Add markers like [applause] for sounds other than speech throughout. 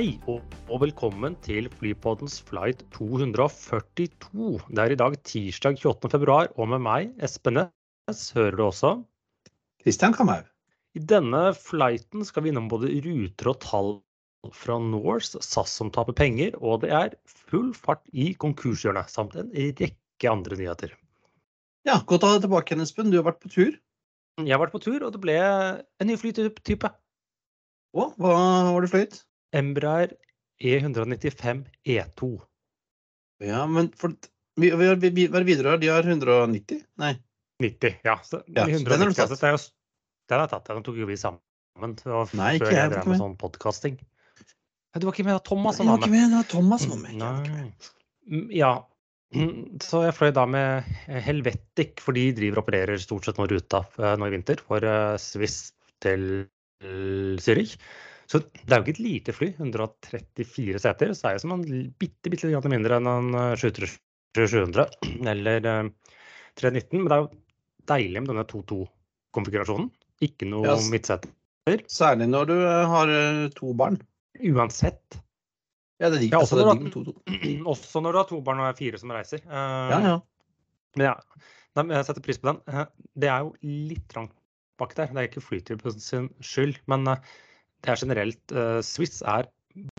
Hei og, velkommen til Flypoddens flight 242. Det er i dag tirsdag 28. februar, og med meg, Espen Næss, hører du også. Kristian Kamhaug. I denne flighten skal vi innom både ruter og tall fra Norse, SAS som taper penger, og det er full fart i konkurshjørnet, samt en rekke andre nyheter. Ja, godt å ha deg tilbake Espen. Du har vært på tur. Jeg har vært på tur, og det ble en ny flytype. Å, hva var det fløyt? Embraer E E195 E2. Ja, men for vi, vi, vi, Hva er det videre her? De har 190? Nei. 90, ja. Så, Ja, så den har du tatt. altså, det jo, den har jeg tatt. Den tok jo vi sammen. Var Nei, ikke jeg, jeg drev med med. sånn podcasting. Du var ikke med, da. Thomas jeg var var ikke med. med. Var Thomas var med. Var med. Nei. Mm, Ja. Mm, Så jeg fløy da med Helvetic, for de driver og opererer stort sett nå ruta eh, nå i vinter for eh, Swiss til Zürich. Så det er jo ikke et lite fly, 134 seter. Så er det som en bitte, bitte litt mindre enn en eh, 700 eller eh, 319. Men det er jo deilig med denne 2-2-konfigurasjonen. Ikke noe yes. midtseter. Særlig når du eh, har eh, to barn. Uansett. Ja, det liker, Ja, altså, også det når med to, to. [clears throat] Også når du har to barn og er fire som reiser. Eh, Ja, ja. Men ja, jeg setter pris på den. Eh, Det er jo litt trangt bak der. Det er ikke flytypen sin skyld, men eh, det er generelt uh, Swiss er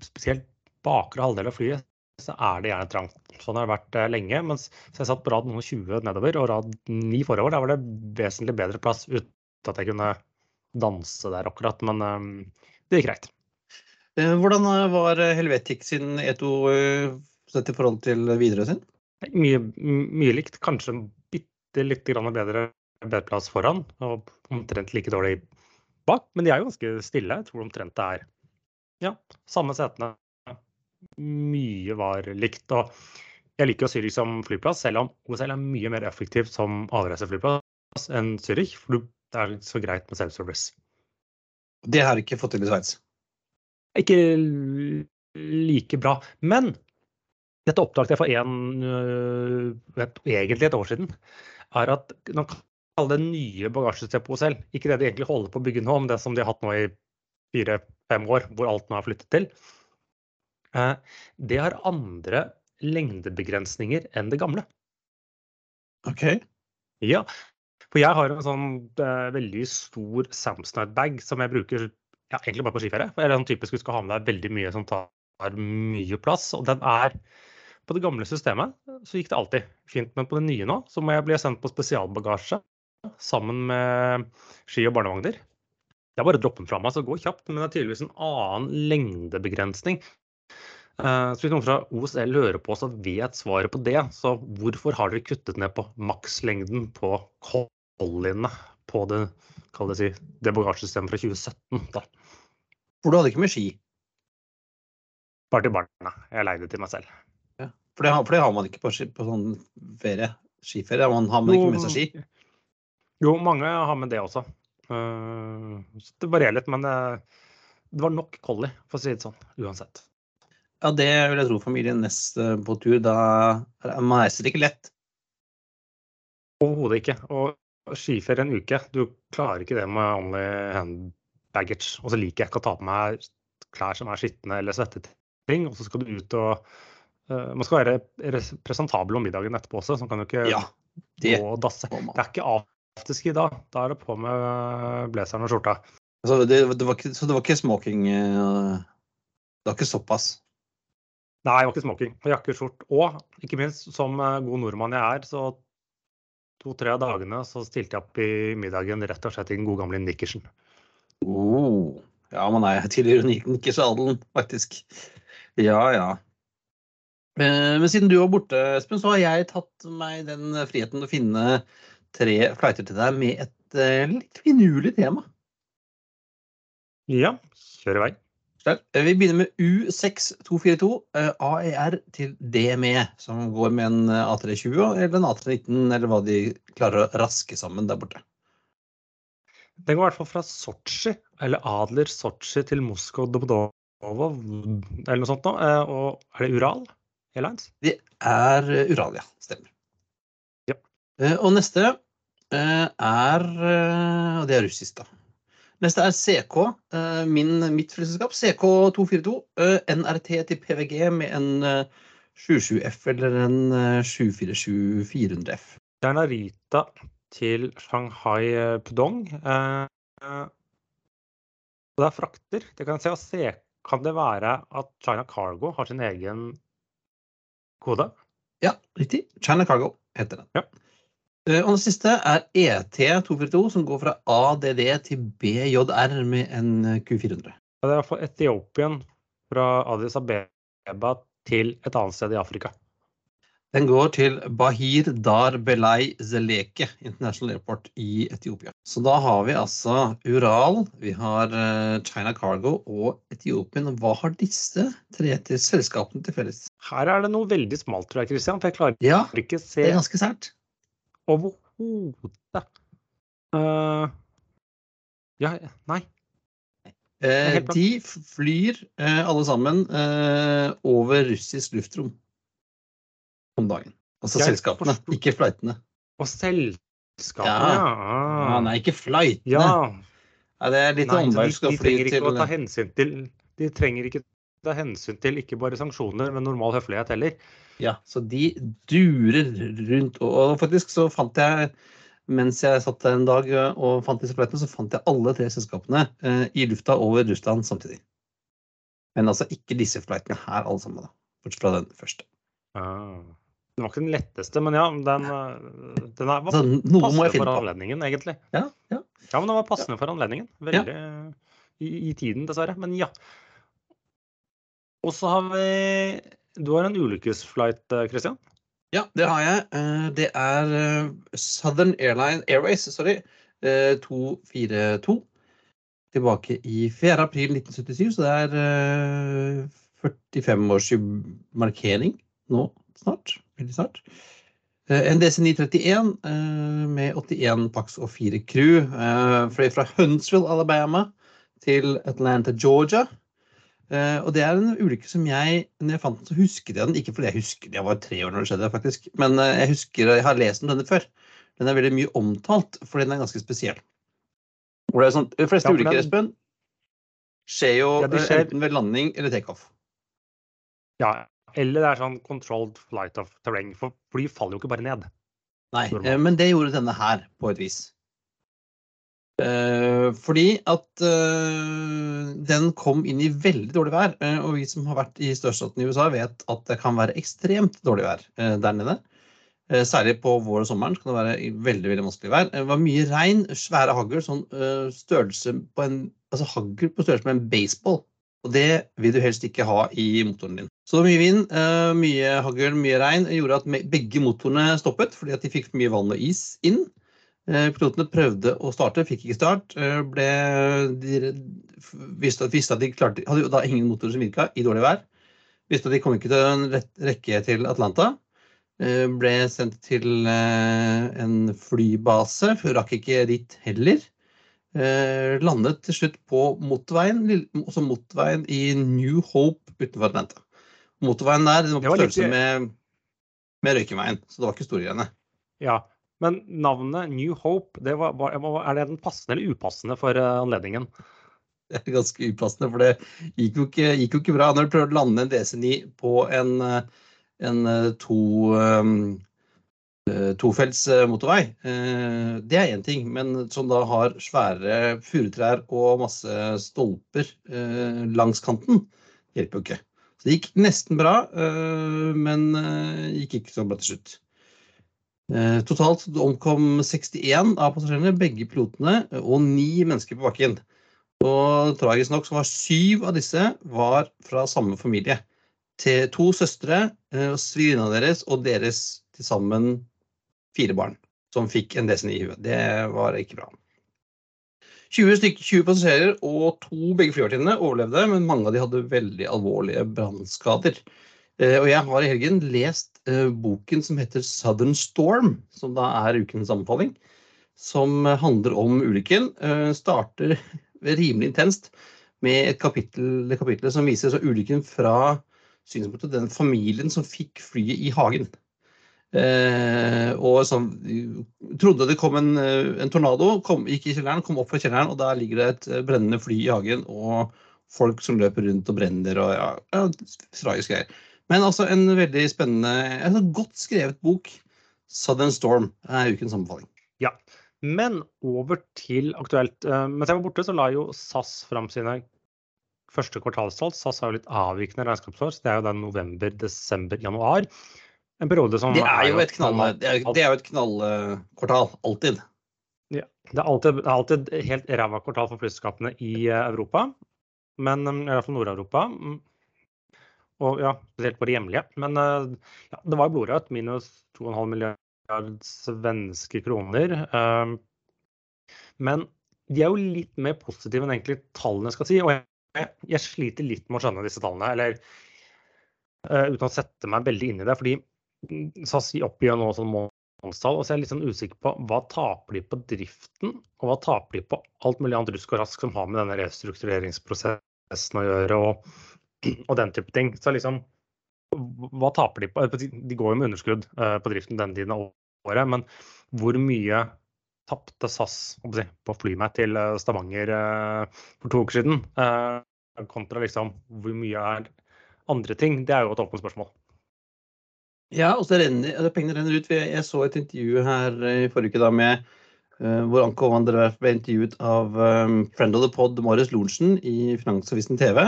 spesielt bakre halvdel av flyet, så er det gjerne trangt. Sånn har det vært uh, lenge. Mens så jeg satt på rad noen 20 nedover og rad 9 forover. Der var det vesentlig bedre plass uten at jeg kunne danse der akkurat. Men eh, det gikk greit. Hvordan var Helvetik Helvetic sin E2 eh, sett i forhold til Widerøe sin? Mye, mye likt. Kanskje bitte litt grann bedre bedplass foran, og omtrent like dårlig bak. Men de er jo ganske stille. Jeg tror omtrent det er ja, samme setene. Mye var likt. Og jeg liker jo Zürich som flyplass, selv om OSL er mye mer effektivt som avreiseflyplass enn Zürich. For det er så greit med self-service. Det har ikke fått til i Sveits. Ikke like bra. Men dette oppdaget jeg for en, øh, egentlig et år siden. Er at man kalle det nye på OSL. Ikke det de egentlig holder på å bygge nå, men det som de har hatt nå i fire-fem år, hvor alt nå er flyttet til. Eh, Det har andre lengdebegrensninger enn det gamle. OK. Ja, for jeg har en sånn eh, veldig stor Samsonite-bag som jeg bruker ja, egentlig bare på skiferie. For jeg er sånn typisk du skal ha med deg veldig mye som tar mye plass. Og den er På det gamle systemet så gikk det alltid fint, men på det nye nå så må jeg bli sendt på spesialbagasje sammen med ski og barnevogner. Jeg bare dropper den fra meg, så det går kjapt. Men det er tydeligvis en annen lengdebegrensning. Eh, Så hvis noen fra OSL hører på, så vet svaret på det. Så hvorfor har dere kuttet ned på makslengden på Colliene på det, det, si, det bagasjesystemet fra 2017? Da. For du hadde ikke med ski? Bare til barna. Jeg leide til meg selv. For det, har- for det har man ikke på, ski, på sånn ferie. Skiferie. Man har man ikke med seg ski. Jo, mange har med det også. Eh, så det varierer litt, men det, det var nok collie, for å si det sånn. Uansett. Ja, det vil jeg tro familien Ness eh, på tur. Da Man reiser ikke lett. Overhodet ikke. Og skiferie en uke, du klarer ikke det med only hand baggage. Og så liker jeg ikke å ta på meg klær som er skitne eller svettet ting. Og så skal du ut og uh, Man skal være presentabel om middagen etterpå også, så man kan jo ikke Ja, det gå og dasse. Det er ikke afterski da. Da er det på med blazeren og skjorta. Så det, det var så det var ikke smoking eh, Det var ikke såpass? Nei, det var ikke smoking. Jakke, skjort. Og ikke minst, som eh, god nordmann jeg er, så to-tre dagene så stilte jeg opp i middagen rett og slett i den gode gamle nikkersen. Oh. Ja, man er tidligere nikkersadelen, faktisk. Ja, ja. Eh, Men siden du var borte, Espen, så har jeg tatt meg den friheten å finne tre flighter til deg med et eh, litt finurlig tema. Ja, kjør i vei. Eh, Vi begynner med U6242 eh, AER til DME, som går med en eh, A320 eller en A319, eller hva de klarer å raske sammen der borte. Den går i hvert fall fra Sotsji, eller Adler Sotsji til Moskva Domodovo, eller noe sånt nå. Og er det Ural Airlines? Det er Ural, ja. stemmer. Eh, Og neste eh, er eh, Og det er russisk, da. Neste er CK, min, mitt flyselskap. CK242. eh, NRT til PVG med en eh, 77F eller en eh, 747-400F. Det er Narita til Shanghai Pudong. Og det er frakter. Det kan se se. Kan det være at China Cargo har sin egen kode? Ja, riktig. China Cargo heter den. Ja. Eh, Og det siste er ET242, som går fra ADD til BJR med en eh, Q400. Ja, Det er for Etiopien fra Addis Abeba til et annet sted i Afrika. Den går til Bahir Dar Belay Zeleke International Airport i Etiopia. Så da har vi altså Ural, vi har eh, China Cargo og Etiopien. Hva har disse tre til selskapene til felles? Her er det noe veldig smalt, tror jeg, Christian. For jeg klarer Ja, ikke å det er ganske sært. Overhodet Uh, Ja, nei. Eh, de flyr eh, alle sammen eh, over russisk luftrom om dagen. Altså Jeg selskapene, forstår- ikke flightene. Og selskapene, Ja. ja. Ja, nei, ikke flightene. ja. Nei, det er litt annerledes. omvei de, de trenger ikke til å ta hensyn til De trenger ikke ta hensyn til ikke bare sanksjoner, men normal høflighet heller. Ja, så de durer rundt. Og, faktisk så fant jeg, mens jeg satt der en dag eh, og fant disse flightene, så fant jeg alle tre selskapene eh, i lufta over Russland samtidig. Men altså ikke disse flightene her, alle sammen, da. Bortsett fra den første. Ah. Den var ikke den letteste, men ja, den, eh, den er, var Så må passende for anledningen, egentlig. Ja, ja. Ja, men den var passende for anledningen. Veldig i, i tiden, dessverre. Men ja. Og så har vi Du har en ulykkesflight, eh, Christian. Ja, det har jeg. Eh, Det er eh, Southern Airline Airways, sorry, eh, 242. Tilbake i 4. april 1977, så det er eh, 45-årsmarkering nå snart. Veldig snart. En DC-931 eh, med 81 pax og 4 crew. Fløy fra Huntsville, Alabama til Atlanta, Georgia. Eh, og det er en ulykke som jeg når jeg fant den, så husket jeg den. Ikke fordi jeg husker jeg var tre år når det skjedde, faktisk. Men uh, jeg husker, jeg har lest om denne før. Den er veldig mye omtalt, fordi den er ganske spesiell. Hvor det er sånn, de fleste Ja, for ulykker, Espen, skjer jo Ja, eh, skjer- enten ved landing eller takeoff. Ja, eller det er sånn controlled flight of terrain, for fly faller jo ikke bare ned. Nei, eh, men det gjorde denne her, på et vis. Eh, fordi at eh, den kom inn i veldig dårlig vær. eh, og vi som har vært i størstaten i USA, vet at det kan være ekstremt dårlig vær der nede. Særlig på vår og sommeren kan det være veldig veldig vanskelig vær. Det var mye regn, svære hagl, sånn størrelse på en altså hagl på størrelse med en baseball. Og det vil du helst ikke ha i motoren din. Så mye vind, mye hagl, mye regn gjorde at begge motorene stoppet fordi at de fikk mye vann og is inn. Eh, Pilotene prøvde å starte, fikk ikke start. eh, Ble, de visste, at- visste at de klarte, hadde da ingen motorer som virka i dårlig vær. Visste at de kom ikke til en rekke til Atlanta. Eh, Ble sendt til en flybase, rakk ikke dit heller. Landet til slutt på motorveien, også motorveien i New Hope utenfor Atlanta. Motorveien der den var på var litt- størrelse med, med Røykeveien, så det var ikke store greiene. Ja, men navnet New Hope, det var, er det den passende eller upassende for eh, anledningen? Det er ganske upassende, for det gikk jo ikke, gikk jo ikke bra. Når du prøver å lande en DC9 på en, eh, en eh, to, um, tofelts motorvei, det er én ting, men som da har svære furutrær og masse stolper langs kanten, hjelper jo ikke. Så det gikk nesten bra, men gikk ikke så bra til slutt. Eh, Totalt omkom 61 av passasjerene, begge pilotene, og ni mennesker på bakken. Og tragisk nok så var syv av disse var fra samme familie. Til to søstre, eh, svigerinna deres og deres til sammen fire barn som fikk en DC9 i huet. Det var ikke bra. 20, stykker, 20 passasjerer og to begge flyvertinnene overlevde, men mange av de hadde veldig alvorlige brannskader. Eh, Og jeg har i helgen lest eh, boken som heter 'Southern Storm', som da er ukens anbefaling. Som handler om ulykken. Eh, Starter [laughs] rimelig intenst med et kapittel det kapittelet som viser ulykken fra synspunktet den familien som fikk flyet i hagen. Eh, og sånn, trodde det kom en, en tornado, kom, gikk i kjelleren, kom opp fra kjelleren, og der ligger det et brennende fly i hagen og folk som løper rundt og brenner og ja, ja tragiske greier. Men altså en veldig spennende, en godt skrevet bok. 'Southern Storm' er ukens anbefaling. Ja, men over til aktuelt. Eh, mens jeg var borte, så la jo SAS fram sine første kvartalstall. SAS har jo litt avvikende regnskapsår, så det er jo den november, desember, januar. En periode som Det er jo et knallkvartal. Alltid. Ja, det er alltid, alltid helt ræva kvartal for flyselskapene i eh, Europa. Men eh, i hvert fall Nord-Europa. Og ja, spesielt det hjemlige. Men ja, det var blodrødt. Minus 2,5 milliard svenske kroner. Men de er jo litt mer positive enn egentlig tallene skal si. Og jeg jeg sliter litt med å skjønne disse tallene, eller uh, uten å sette meg veldig inn i det. fordi SAS oppgir nå sånn månedstall, og så er jeg litt sånn usikker på hva taper de på driften, og hva taper de på alt mulig annet rusk og rask som har med denne restruktureringsprosessen å gjøre, og, og den type ting. Så liksom, hva taper de på? De går jo med underskudd uh, på driften denne tiden av året, men hvor mye tapte SAS på å fly meg til eh, Stavanger eh, for to uker siden, eh, kontra liksom hvor mye er andre ting, det er jo et åpent spørsmål. Ja, og så renner pengene renner ut. Jeg så et intervju her i forrige uke da med hvor Anko van der Werf ble intervjuet av friend of the pod Marius Lorentzen i Finansavisen TV.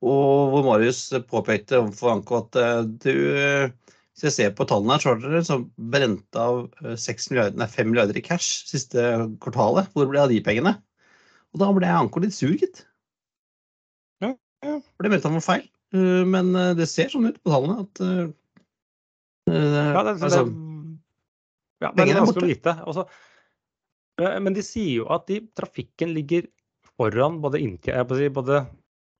Og hvor Marius påpekte overfor Anko at uh, du hvis jeg ser på tallene her, så har dere som brent av 6 eh, milliarder, nei, 5 milliarder i cash siste kvartalet. Hvor ble det av de pengene? Og da ble Anko litt sur, gitt. Ja, ja. For det meldte han var feil. Eh, men eh, det ser sånn ut på tallene at Ja, det, altså, det, ja, det er vanskelig å vite. Også, men de sier jo at de, trafikken ligger foran både, både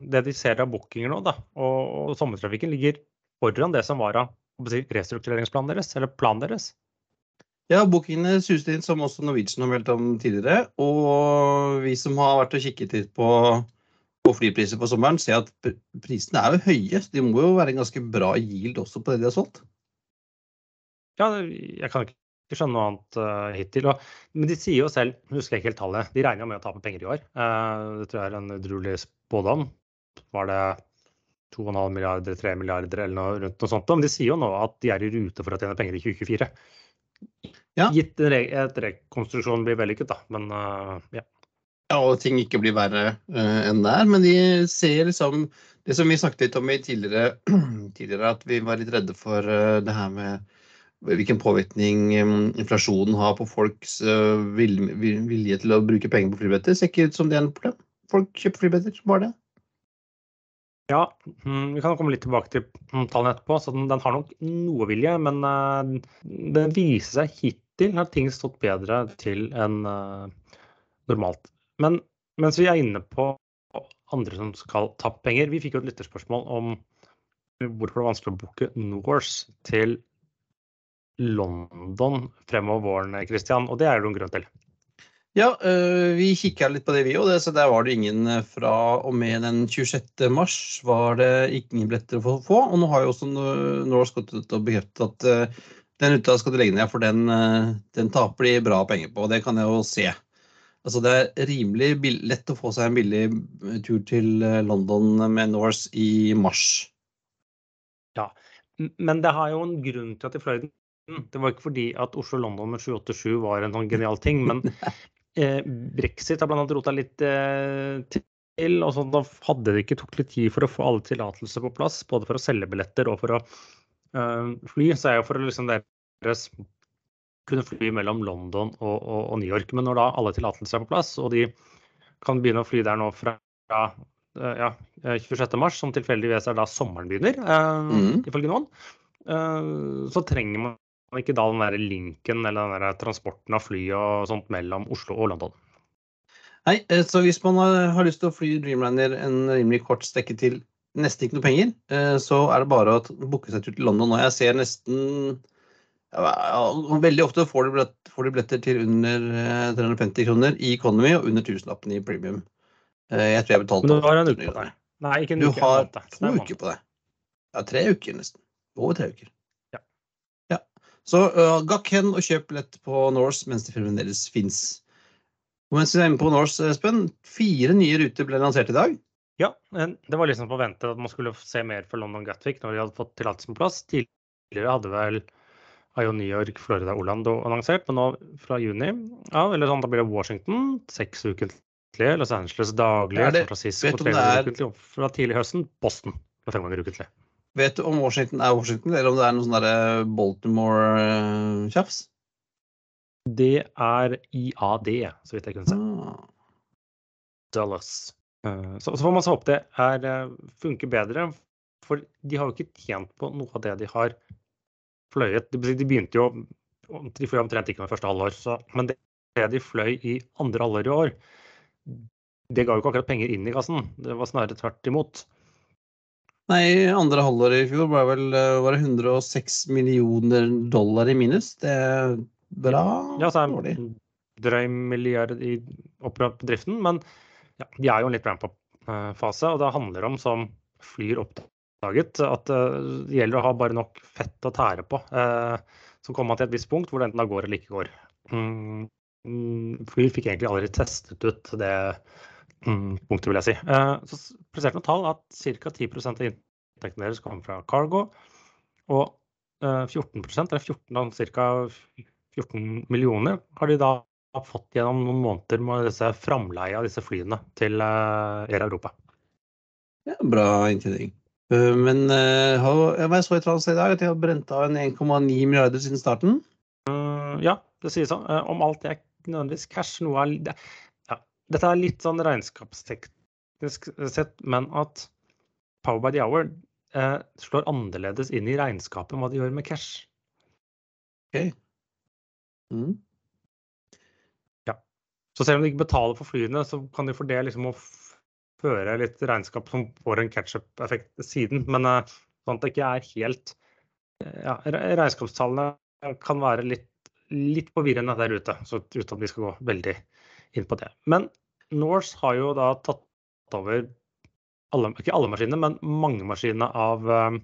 det de ser av bookinger nå, da, og, og sommertrafikken ligger foran det som var av restruktureringsplanen deres, eller planen deres? Ja, bookingene suste inn, som også Norwegian har meldt om tidligere. Og vi som har vært og kikket litt på, på flypriser på sommeren, ser at prisene er jo høye. Så de må jo være en ganske bra yield også på det de har solgt. Ja, jeg kan ikke skjønne noe annet uh, hittil. Og, men de sier jo selv, husker jeg ikke helt tallet, de regner jo med å tape penger i år. Uh, det tror jeg er en udruelig spådom. Var det 2,5 milliarder, 3 milliarder eller noe rundt noe sånt. Men de sier jo nå at de er i rute for å tjene penger i 2024. Ja. Gitt at rekonstruksjonen blir vellykket, da. Men uh, ja. Ja, og ting ikke blir verre uh, enn det er. Men de ser liksom Det som vi snakket litt om i tidligere, [clears throat] tidligere at vi var litt redde for uh, det her med hvilken påvirkning um, inflasjonen har på folks vilje, vilje til å bruke penger på flybilletter. Ser ikke ut som det er en problem. Folk kjøper flybilletter, bare det. Ja, mm, vi kan komme litt tilbake til tallene etterpå. så Den, den har nok noe vilje, men uh, det viser seg hittil har ting stått bedre til enn uh, normalt. Men mens vi er inne på andre som skal tappe penger Vi fikk jo et lytterspørsmål om hvorfor det er vanskelig å booke Norse til London fremover våren, Christian. Og det er det noen grunn til. Ja, øh, vi kikka litt på det, vi òg. Så der var det ingen øh, fra og med den 26. mars var det ingen billetter å få. Og nå har jo også Norse gått ut og bekreftet at øh, den ruta skal du legge ned, for den, den taper de bra penger på. og Det kan jeg jo se. Altså Det er rimelig lett å få seg en billig tur til London med Norse i mars. Ja, men det har jo en grunn til at i Florida. Det var ikke fordi at Oslo-London med 787 var en sånn genial ting, men [laughs] brexit har bl.a. rota litt eh, til. og sånn, Da hadde det ikke tok litt tid for å få alle tillatelser på plass, både for å selge billetter og for å uh, fly. Så er jo for å liksom deres kunne fly mellom London og, og, og, New York. Men når da alle tillatelser er på plass, og de kan begynne å fly der nå fra ja, 26.3, som tilfeldigvis er da sommeren begynner, uh, mm. ifølge noen, så trenger man ikke da den der linken eller den der transporten av fly og sånt mellom Oslo og London. Nei, eh, så hvis man har lyst til å fly Dreamliner en rimelig kort stekke til nesten ikke noe penger, eh, så er det bare å booke seg tur til London. Og jeg ser nesten Veldig ofte får de, billetter til under 350 eh, kroner i Economy og under tusenlappen i premium. Jeg tror jeg betalte Men du har en uke på deg? Nei, ikke en uke. Du har to uker på deg. Ja, tre uker nesten. Over tre uker. Så uh, gakk hen og kjøp billett på Norse mens de fremdeles fins. Mens vi er inne på Norse, Espen, fire nye ruter ble lansert i dag. Ja, det var liksom forventet at man skulle se mer for London Gatwick når de hadde fått tillatelse på plass. Tidligere hadde vel Ion New York, Florida, Orlando annonsert, men nå fra juni ja, eller sånn, da blir det Washington seks ukentlig, Los Angeles daglig, San Francisco tre ganger ukentlig, og fra tidlig høsten Boston fem ganger ukentlig. Vet du om Washington er Washington, eller om det er noe sånn derre Baltimore-tjafs? Det er IAD, så vidt jeg kunne se. Ah. Dallas. Eh, så, så får man så håpe det er, eh, funker bedre. For de har jo ikke tjent på noe av det de har fløyet. De, de begynte jo De fløy omtrent ikke med første halvår, så, men det, de fløy i andre halvår i år, det ga jo ikke akkurat penger inn i kassen. Det var snarere tvert imot. Nei, andre halvår i fjor var vel eh, var det 106 millioner dollar i minus. Det er bra ja, så er dårlig. Drøy milliard i driften, men ja, de er jo en litt ramp-up-fase, og det handler om, som Flyr oppdaget, at eh, det gjelder å ha bare nok fett å tære på. Eh, så kommer man til et visst punkt hvor det enten da går eller ikke går. Mm, mm, Flyr fikk egentlig aldri testet ut det punktet, vil jeg si. Eh, så presterte noen tall at ca. 10 av inntektene deres kommer fra cargo. Og 14% eller 14, ca. 14 millioner har de da fått gjennom noen måneder med disse framleie av disse flyene til uh, Air Europa. Ja, bra inntjening. Men jeg så i Trans i dag at de har brent av en 1,9 milliarder siden starten. Uh, ja, det sies sånn. om alt er nødvendigvis cash, noe er det, Dette er litt sånn regnskapsteknisk sett, men at Power by the Hour slår annerledes inn i regnskapet enn hva de gjør med cash. Okay. Mm. Så selv om de ikke betaler for flyene, så kan de for det liksom å føre litt regnskap som får en catch-up-effekt siden. Men uh, sånn at det ikke er helt ja, Regnskapstallene kan være litt, litt forvirrende der ute, så uten at vi skal gå veldig inn på det. Men Norse har jo da tatt over alle, ikke alle maskinene, men mange maskinene av um,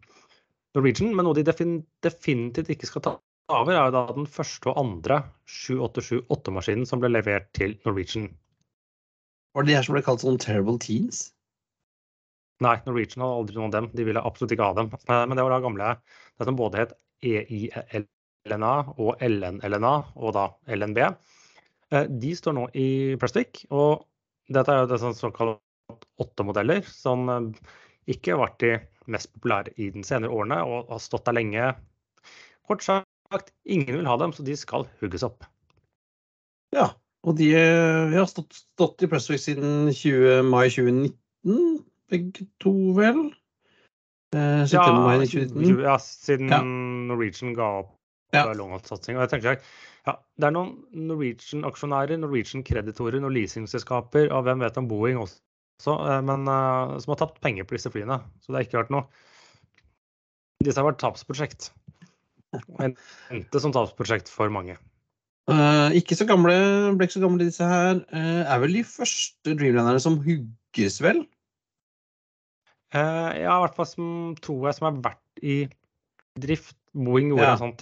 Norwegian. Men noe de definitivt ikke skal ta over er jo da den første og andre 7878-maskinen som ble levert til Norwegian. Var det de her som ble kalt sånn terrible teens? Nei, Norwegian hadde aldri noen av dem. De ville absolutt ikke ha dem. Eh, men det var da gamle det som både het EILNA og LNLNA, og da LNB. Eh, de står nå i Prestwick, og dette er jo det såkalte åtte modeller, som eh, ikke har vært de mest populære i den senere årene og har stått der lenge. Kort sagt ingen vil ha dem, så de skal hugges opp. Ja, og de vi har stått, stått i Presswick siden 20, mai 2019, begge to vel? Eh, ja, mai 2019. ja, siden ja. Norwegian ga opp ja. Og jeg tenker, ja, Det er noen Norwegian-aksjonærer, Norwegian-kreditorer, noen leasingselskaper og hvem vet om Boeing også, eh, men, uh, som har tapt penger på disse flyene. Så det har ikke vært noe Disse har vært tapsprosjekt. Endte som tapsprosjekt for mange. Uh, ikke så gamle, ble ikke så gamle disse her. Uh, er vel de første Dreamlanderne som hugges, vel? Uh, ja, i hvert fall som, tror jeg som har vært i drift. Boeing gjorde ja. en sånn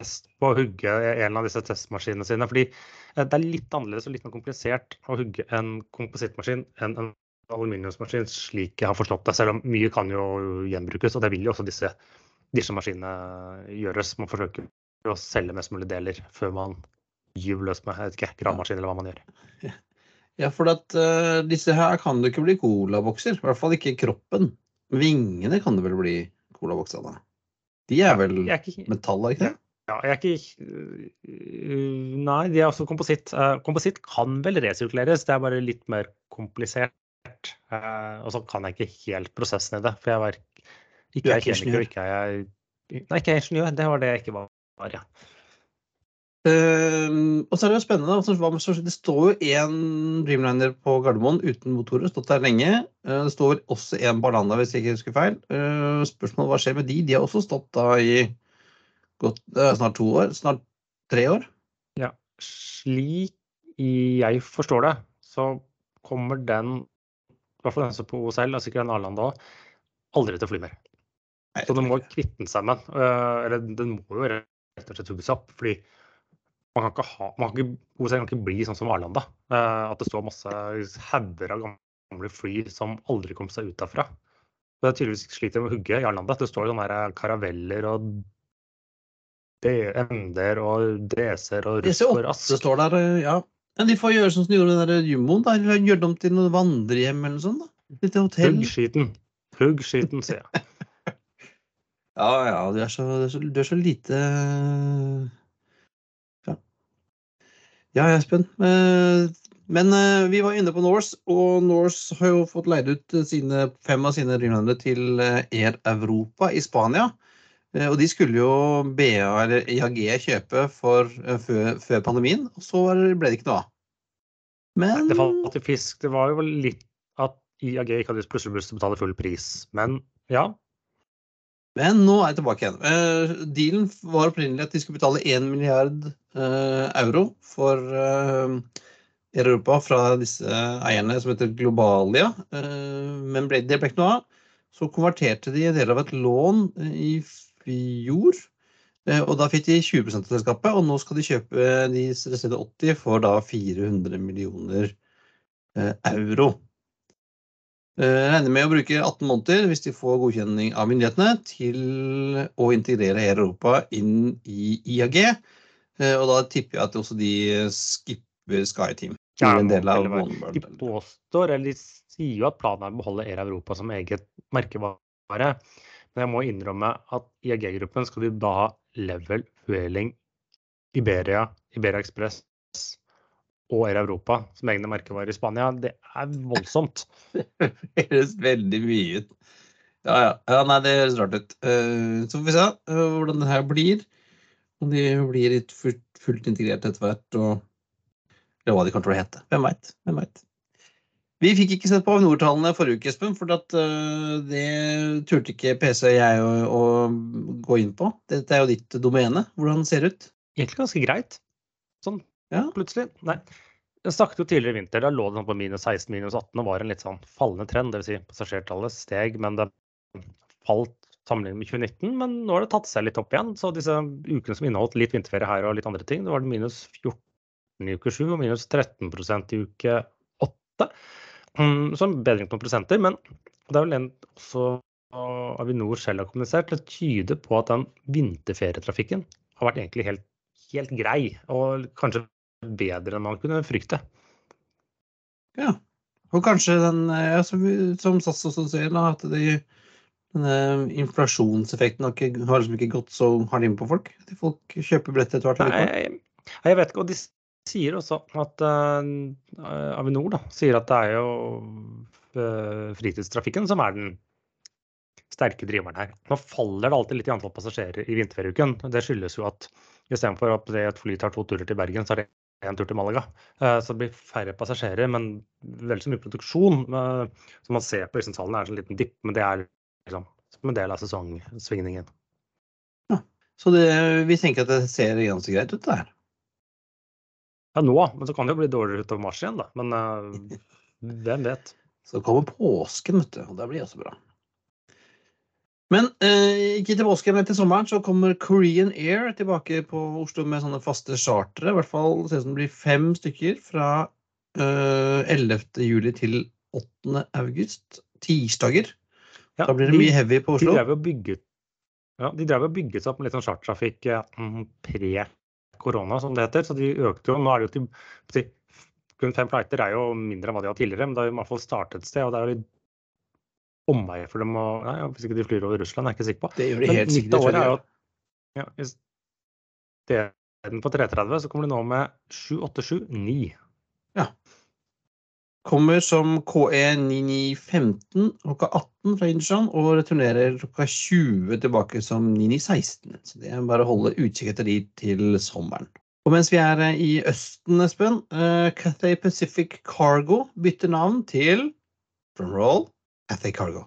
test på å hugge en av disse testmaskinene sine. Fordi det er litt annerledes og litt mer komplisert å hugge en komposittmaskin enn en aluminiumsmaskin, slik jeg har forstått det. Selv om mye kan jo gjenbrukes, og det vil jo også disse disse maskinene gjøres. Man forsøker å selge mest mulig deler før man gyver løs med jeg vet ikke, gravemaskin eller hva man gjør. Ja, for at uh, disse her kan det ikke bli colabokser. I hvert fall ikke kroppen. Vingene kan det vel bli colabokser av? De er vel metall, ikke det? Ja, jeg er ikke uh, Nei, de er også kompositt. Uh, kompositt kan vel resirkuleres, det er bare litt mer komplisert. Uh, og så kan jeg ikke helt prosessen i det, for jeg var ikke er ingeniør. ikke jeg Nei, ikke er ingeniør. Det var det jeg ikke var. ja. Uh, og så er det jo spennende. Altså, det står jo én Dreamliner på Gardermoen uten motorer. Stått der lenge. Uh, det står også en Barlanda, hvis jeg ikke husker feil. Uh, spørsmålet hva skjer med de? De har også stått da i godt, snart to år. Snart tre år. Ja. Slik jeg forstår det, så kommer den, i hvert fall den som på OSL, og sikkert en Arlanda òg, aldri til å fly mer. Så den må kvitte seg med. Eh, eller den må jo rett og slett hugges opp. Fordi man kan ikke, ha, man kan ikke, OSL kan ikke bli sånn som Arlanda. eh, At det står masse hauger av gamle fly som aldri kom seg ut derfra. Det er tydeligvis slik de må hugge i Arlanda. Det står jo sånne karaveller og MD-er og DC-er og russ og DC8 rask. står der, eh, ja. Men de får gjøre sånn som de gjorde den der jumboen. da, eller Gjøre det om til noe vandrehjem eller noe sånt. da. Litt hotell. Hugg skiten. Sier jeg. [laughs] Ja, ja, du er så, du er så, du er så lite Ja, ja Espen. Eh, Men eh, vi var inne på Norse, og Norse har jo fått leid ut sine, fem av sine Dreamlandere til eh, Air Europa i Spania. Eh, Og de skulle jo BA eller IAG kjøpe for, eh, før, før pandemien, og så ble det ikke noe av. Men Det fisk. Det var jo litt at IAG ikke hadde plutselig lyst til å betale full pris. Men ja, Men nå er jeg tilbake igjen. Uh, dealen var opprinnelig at de skulle betale 1 milliard uh, euro for uh, Europa fra disse eierne som heter Globalia. Men ble, det ble ikke noe av. Så konverterte de en del av et lån i fjor. jord, og da fikk de 20 av selskapet, og nå skal de kjøpe de resterende 80 for da 400 millioner eh, euro. Jeg Regner med å bruke 18 måneder hvis de får godkjenning av myndighetene til å integrere Air Europa inn i IAG. Eh, Og da tipper jeg at også de skipper SkyTeam. Team. Ja, de påstår, eller de sier jo at planen er å beholde Air Europa som eget merkevare. Men jeg må innrømme at i AG-gruppen skal de da ha Level, Fueling, Iberia, Iberia Express og Air Europa som egne merkevarer i Spania. Det er voldsomt. [laughs] Det høres veldig mye ut. Ja, ja. ja nei, det høres rart ut. Eh, Så får vi se eh, hvordan det her blir. Om de blir litt fullt, integrert etter hvert, og eller hva de kommer til å hete. Hvem veit? Hvem veit? Vi fikk ikke sett på Avinor-tallene forrige uke, Espen, for at, uh, det turte ikke PC og jeg å, å gå inn på. Dette er jo ditt domene. Hvordan ser det ut? Egentlig ganske greit. Sånn Ja. plutselig. Nei. Jeg snakket jo tidligere i vinter, da lå det sånn på minus 16, minus 18 og var en litt sånn fallende trend. Dvs. Si passasjertallet steg, men det falt sammenlignet med 2019. Men nå har det tatt seg litt opp igjen. Så disse ukene som inneholdt litt vinterferie her og litt andre ting, det var det minus 14 i uke 7 og minus 13% i uke 8. Mm, en bedring på prosenter. Men det er vel en også Avinor selv har kommunisert, det tyder på at den vinterferietrafikken har vært egentlig helt, helt grei, og kanskje bedre enn man kunne frykte. Ja. Og kanskje den, ja, som, som SAS også sier, da, at de, denne inflasjonseffekten har, ikke, har liksom ikke gått så hardt inn på folk. At folk kjøper billetter etter hvert. Nei, jeg, jeg vet ikke, og de sier også at uh, Avinor da, sier at det er jo uh, fritidstrafikken som er den sterke driveren her. Nå faller det alltid litt i antall passasjerer i vinterferieuken. Det skyldes jo at istedenfor at et fly tar to turer til Bergen, så er det én tur til Malaga. Eh, Så det blir færre passasjerer, men vel så mye produksjon. Som man ser på tallene, er det en liten dipp, men det er liksom som en del av sesongsvingningen. Så det, vi tenker at det ser ganske greit ut, det her. Ja, nå, men så kan det jo bli dårligere utover mars igjen, da. Men uh, hvem vet? [laughs] Så kommer påsken, vet du, og det blir også bra. Men eh, ikke til påsken, men til sommeren så kommer Korean Air tilbake på Oslo med sånne faste chartere. I hvert fall ser det ut som det blir fem stykker fra eh, 11. juli til 8. august. Tirsdager. Ja, Da blir det de- mye heavy på De Oslo. drev og bygget ja, de drev og bygget opp med litt sånn chartertrafikk eh, pre-korona, som det heter. Så de økte jo. Nå er det jo til, kun fem flighter er jo mindre enn hva de har tidligere, men det har jo i hvert fall startet et sted. Og det er jo litt omveier for dem å ja, ja, Hvis ikke de flyr over Russland, er jeg ikke sikker på. Det gjør de helt sikkert. året er jo ja, Istedenfor 330 så kommer de nå med 7879. Kommer som E KE9915 klokka 18 fra Indishan og returnerer klokka 20 tilbake som 9916. Så det er bare å holde utkikk etter de til sommeren. Og mens vi er eh, i Østen, Espen, uh, Cathay Pacific Cargo bytter navn til Drumroll Cathay Cargo.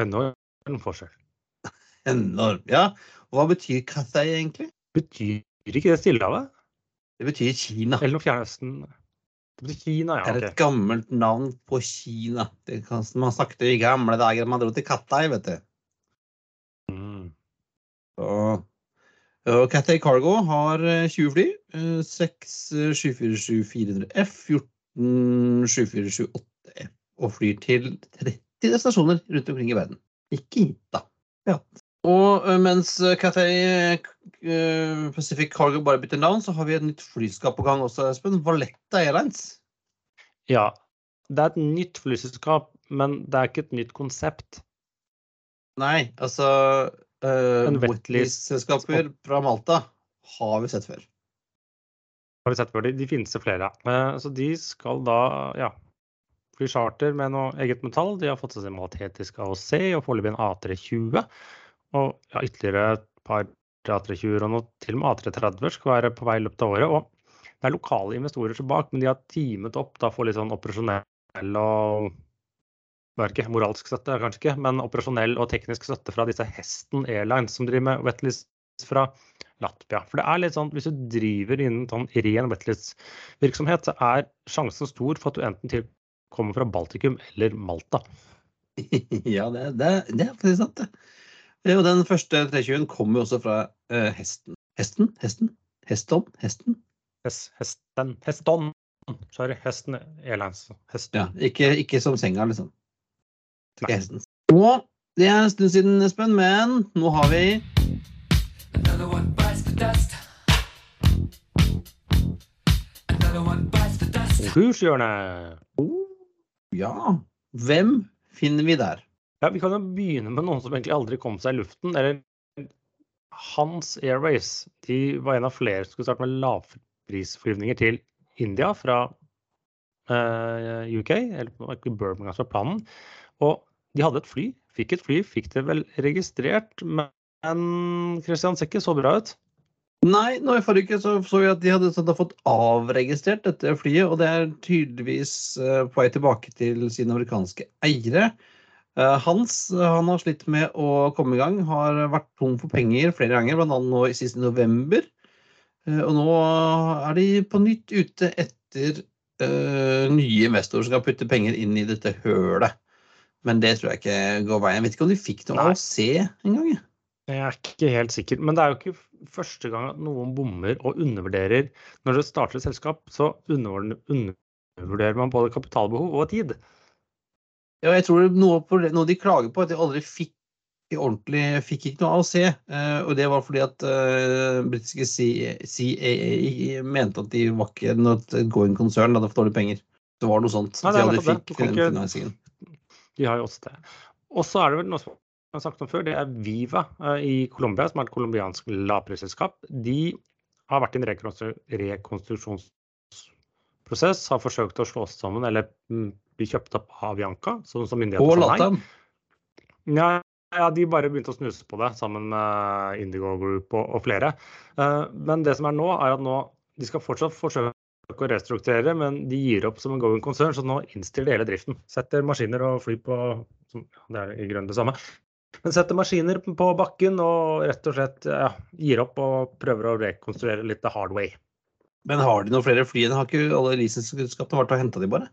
Enorm forskjell. [laughs] Enormt. Ja, hva betyr Cathay egentlig? Betyr ikke det Stillehavet? Det betyr Kina. Eller Fjernøsten? Det ja. Kina, Det er et gammelt navn på Kina. Det kan, man snakket i gamle dager man dro til Cathay, vet du. Mm. Og, Og Cathay Cargo har eh, 20 fly. eh, 6 747-400F, 14 747-8F og flyr til 30 destinasjoner rundt omkring i verden. Ikke hit, da. Ja. Og mens Cathay Pacific Cargo bare bytter navn, så har vi et nytt flyskap på gang også, Espen. Valletta Airlines. Ja. Det er et nytt flyselskap, men det er ikke et nytt konsept. Nei, altså uh, Wetlease-selskaper fra Malta har vi sett før. Har vi sett før de, de finnes det flere. Eh, Så de skal da ja, fly charter med noe eget metall. De har fått seg maltetisk AOC og foreløpig en A320. Og ja, ytterligere et par A320-er og noe til og med A330 skal være på vei i løpet av året. Og det er lokale investorer som bak, men de har teamet opp da for litt sånn operasjonell og ikke, moralsk støtte, kanskje ikke, men operasjonell og teknisk støtte fra disse Hesten Airlines som driver med wetlist fra Latvia. For det er litt sånn, Hvis du driver innen sånn ren wetlist-virksomhet, så er sjansen stor for at du enten til kommer fra Baltikum eller Malta. [laughs] ja, det, det, det er faktisk sant, det. Eh, Og den første 320-en kommer jo også fra uh, hesten. Hesten? Hesten? Heston? Hesten? Hes, hesten, Heston. Sorry, Hesten Airlines. Hesten. Ja, ikke, ikke som senga, liksom. Ikke hesten. Og det er en stund siden, Espen, men nå har vi Another one bites the dust. Another one bites the dust. Konkurshjørnet. Ja, hvem finner vi der? Ja, vi kan jo begynne med noen som egentlig aldri kom seg i luften. Eller Hans Airways. De var en av flere som skulle starte med lavprisflyvninger til India fra eh, UK. Eller Birmingham som var planen. Og de hadde et fly. Fikk et fly, fikk det vel registrert. Men Christian ser ikke så bra ut. Nei, nå i forrige uke så, så vi at de hadde, sånn, hadde fått avregistrert dette flyet, og det er tydeligvis eh, på vei tilbake til sine amerikanske eiere. Eh, Hans eh, han har slitt med å komme i gang, har vært tom for penger flere ganger, bl.a. nå i siste november. Eh, og nå er de på nytt ute etter uh, nye investorer som skal putte penger inn i dette hølet. Men det tror jeg ikke går veien. Jeg vet ikke om de fikk noe Nei. se engang. Jeg er ikke helt sikker, men det er jo ikke første gang at noen bommer og undervurderer. Når du starter et selskap, så undervurderer man både kapitalbehov og tid. Ja, jeg tror noe, på, noe de klager på, at de aldri fikk ordentlig fikk ikke noe av å se. og det var fordi at uh, britiske CAA mente at de var ikke noe going concern, hadde for dårlige penger. Det var noe sånt. Nei, de aldri fikk den finansieringen. De har jo også det. Og så er det vel noe som jeg har sagt om før, det er Viva eh, i Colombia, som er et colombiansk lavprisselskap. De har vært i en rekonstru rekonstruksjonsprosess, har forsøkt å slå seg sammen eller mm, bli kjøpt opp av Janka. sånn som myndighetene sa nei. Ja, ja, de bare begynte å snuse på det sammen med Indigo Group og, og flere. Uh, men det som er nå, er at nå de skal fortsatt forsøke å restrukturere, men de gir opp som en going concern, så nå innstiller de hele driften. Setter maskiner og fly på som, Det er i grunnen det samme. Men setter maskiner på bakken og rett og slett ja, gir opp og prøver å rekonstruere litt the hard way. Men har de noen flere fly har ikke alle leasingselskapene vært og henta de bare?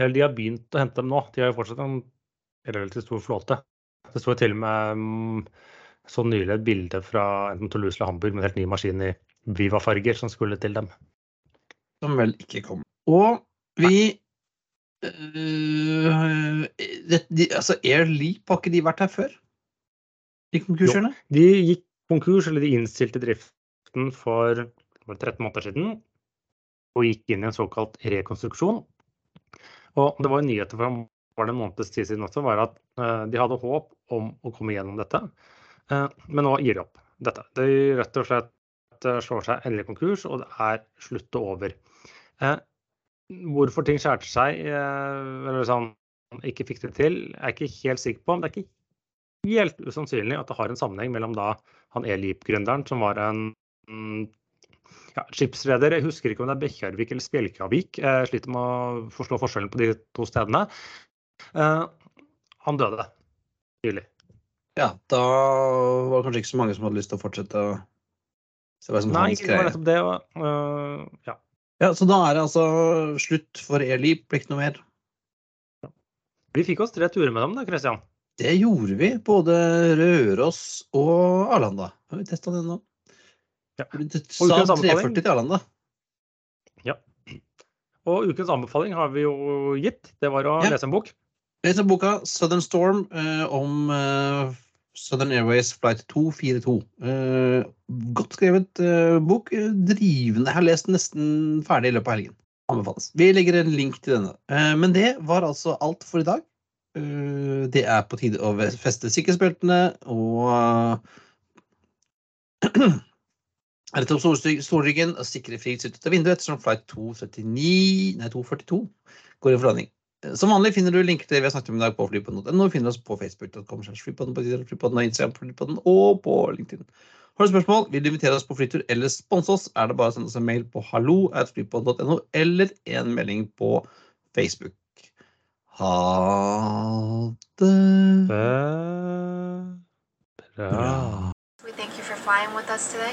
Eller de har begynt å hente dem nå. De har jo fortsatt en relativt stor flåte. Det står til og med mm, så nylig et bilde fra enten Toulouse eller Hamburg med en helt ny maskin i Viva-farger som skulle til dem. Som vel ikke kom. Og vi øh, det, de, Altså Air Leap, har ikke de vært her før? De konkursene? De gikk konkurs, eller de innstilte driften for var 13 måneder siden og gikk inn i en såkalt rekonstruksjon. Og det var nyheter for var det en måneds tid siden også, var at eh, de hadde håp om å komme gjennom dette, eh, men nå gir de opp dette. De rett og slett eh, slår seg endelig konkurs, og det er slutt og over. Hvorfor ting skjærte seg, eller sånn, ikke fikk det til, er jeg ikke helt sikker på. Men det er ikke helt usannsynlig at det har en sammenheng mellom da han Elip-gründeren, som var en mm, ja, skipsreder. Jeg husker ikke om det er Bekkjarvik eller Spjelkavik. Jeg sliter med å forstå forskjellen på de to stedene. Eh, han døde nylig. Ja, da var det kanskje ikke så mange som hadde lyst til å fortsette å se hva som Nei, hans det var greie. nettopp det. Og, eh, ja. Ja, så da er det altså slutt for Eli, blir ikke noe mer. Vi fikk oss tre turer med dem, da, Christian. Det gjorde vi. Både Røros og Arlanda. Har vi testa den nå? Ja. Du sa 340 til Arlanda. Og ukens anbefaling har vi jo gitt. Det var å Ja. lese en bok. Les boka 'Southern Storm' eh, om eh, Southern Airways flight 242. Eh, godt skrevet eh, bok. Drivende. Jeg har lest den nesten ferdig i løpet av helgen. Anbefales. Vi legger en link til denne. Eh, men det var altså alt for i dag. Eh, det er på tide å feste sikkerhetsbeltene og [clears throat] [clears throat] Rette opp solryggen og sikre fri sitt ut av vinduet ettersom flight 239, nei 242 går i forlanding. Som vanlig finner du linker til det vi har snakket om i dag på flypodden.no. Finner oss på facebook.com, flypodden, på Twitter, flypodden og Instagram, flypodden og på LinkedIn. Har du spørsmål, vil du invitere oss på flytur eller sponse oss, er det bare å sende oss en mail på hallo at flypodden.no eller en melding på Facebook. Ha det Bra. We thank you for flying with us today.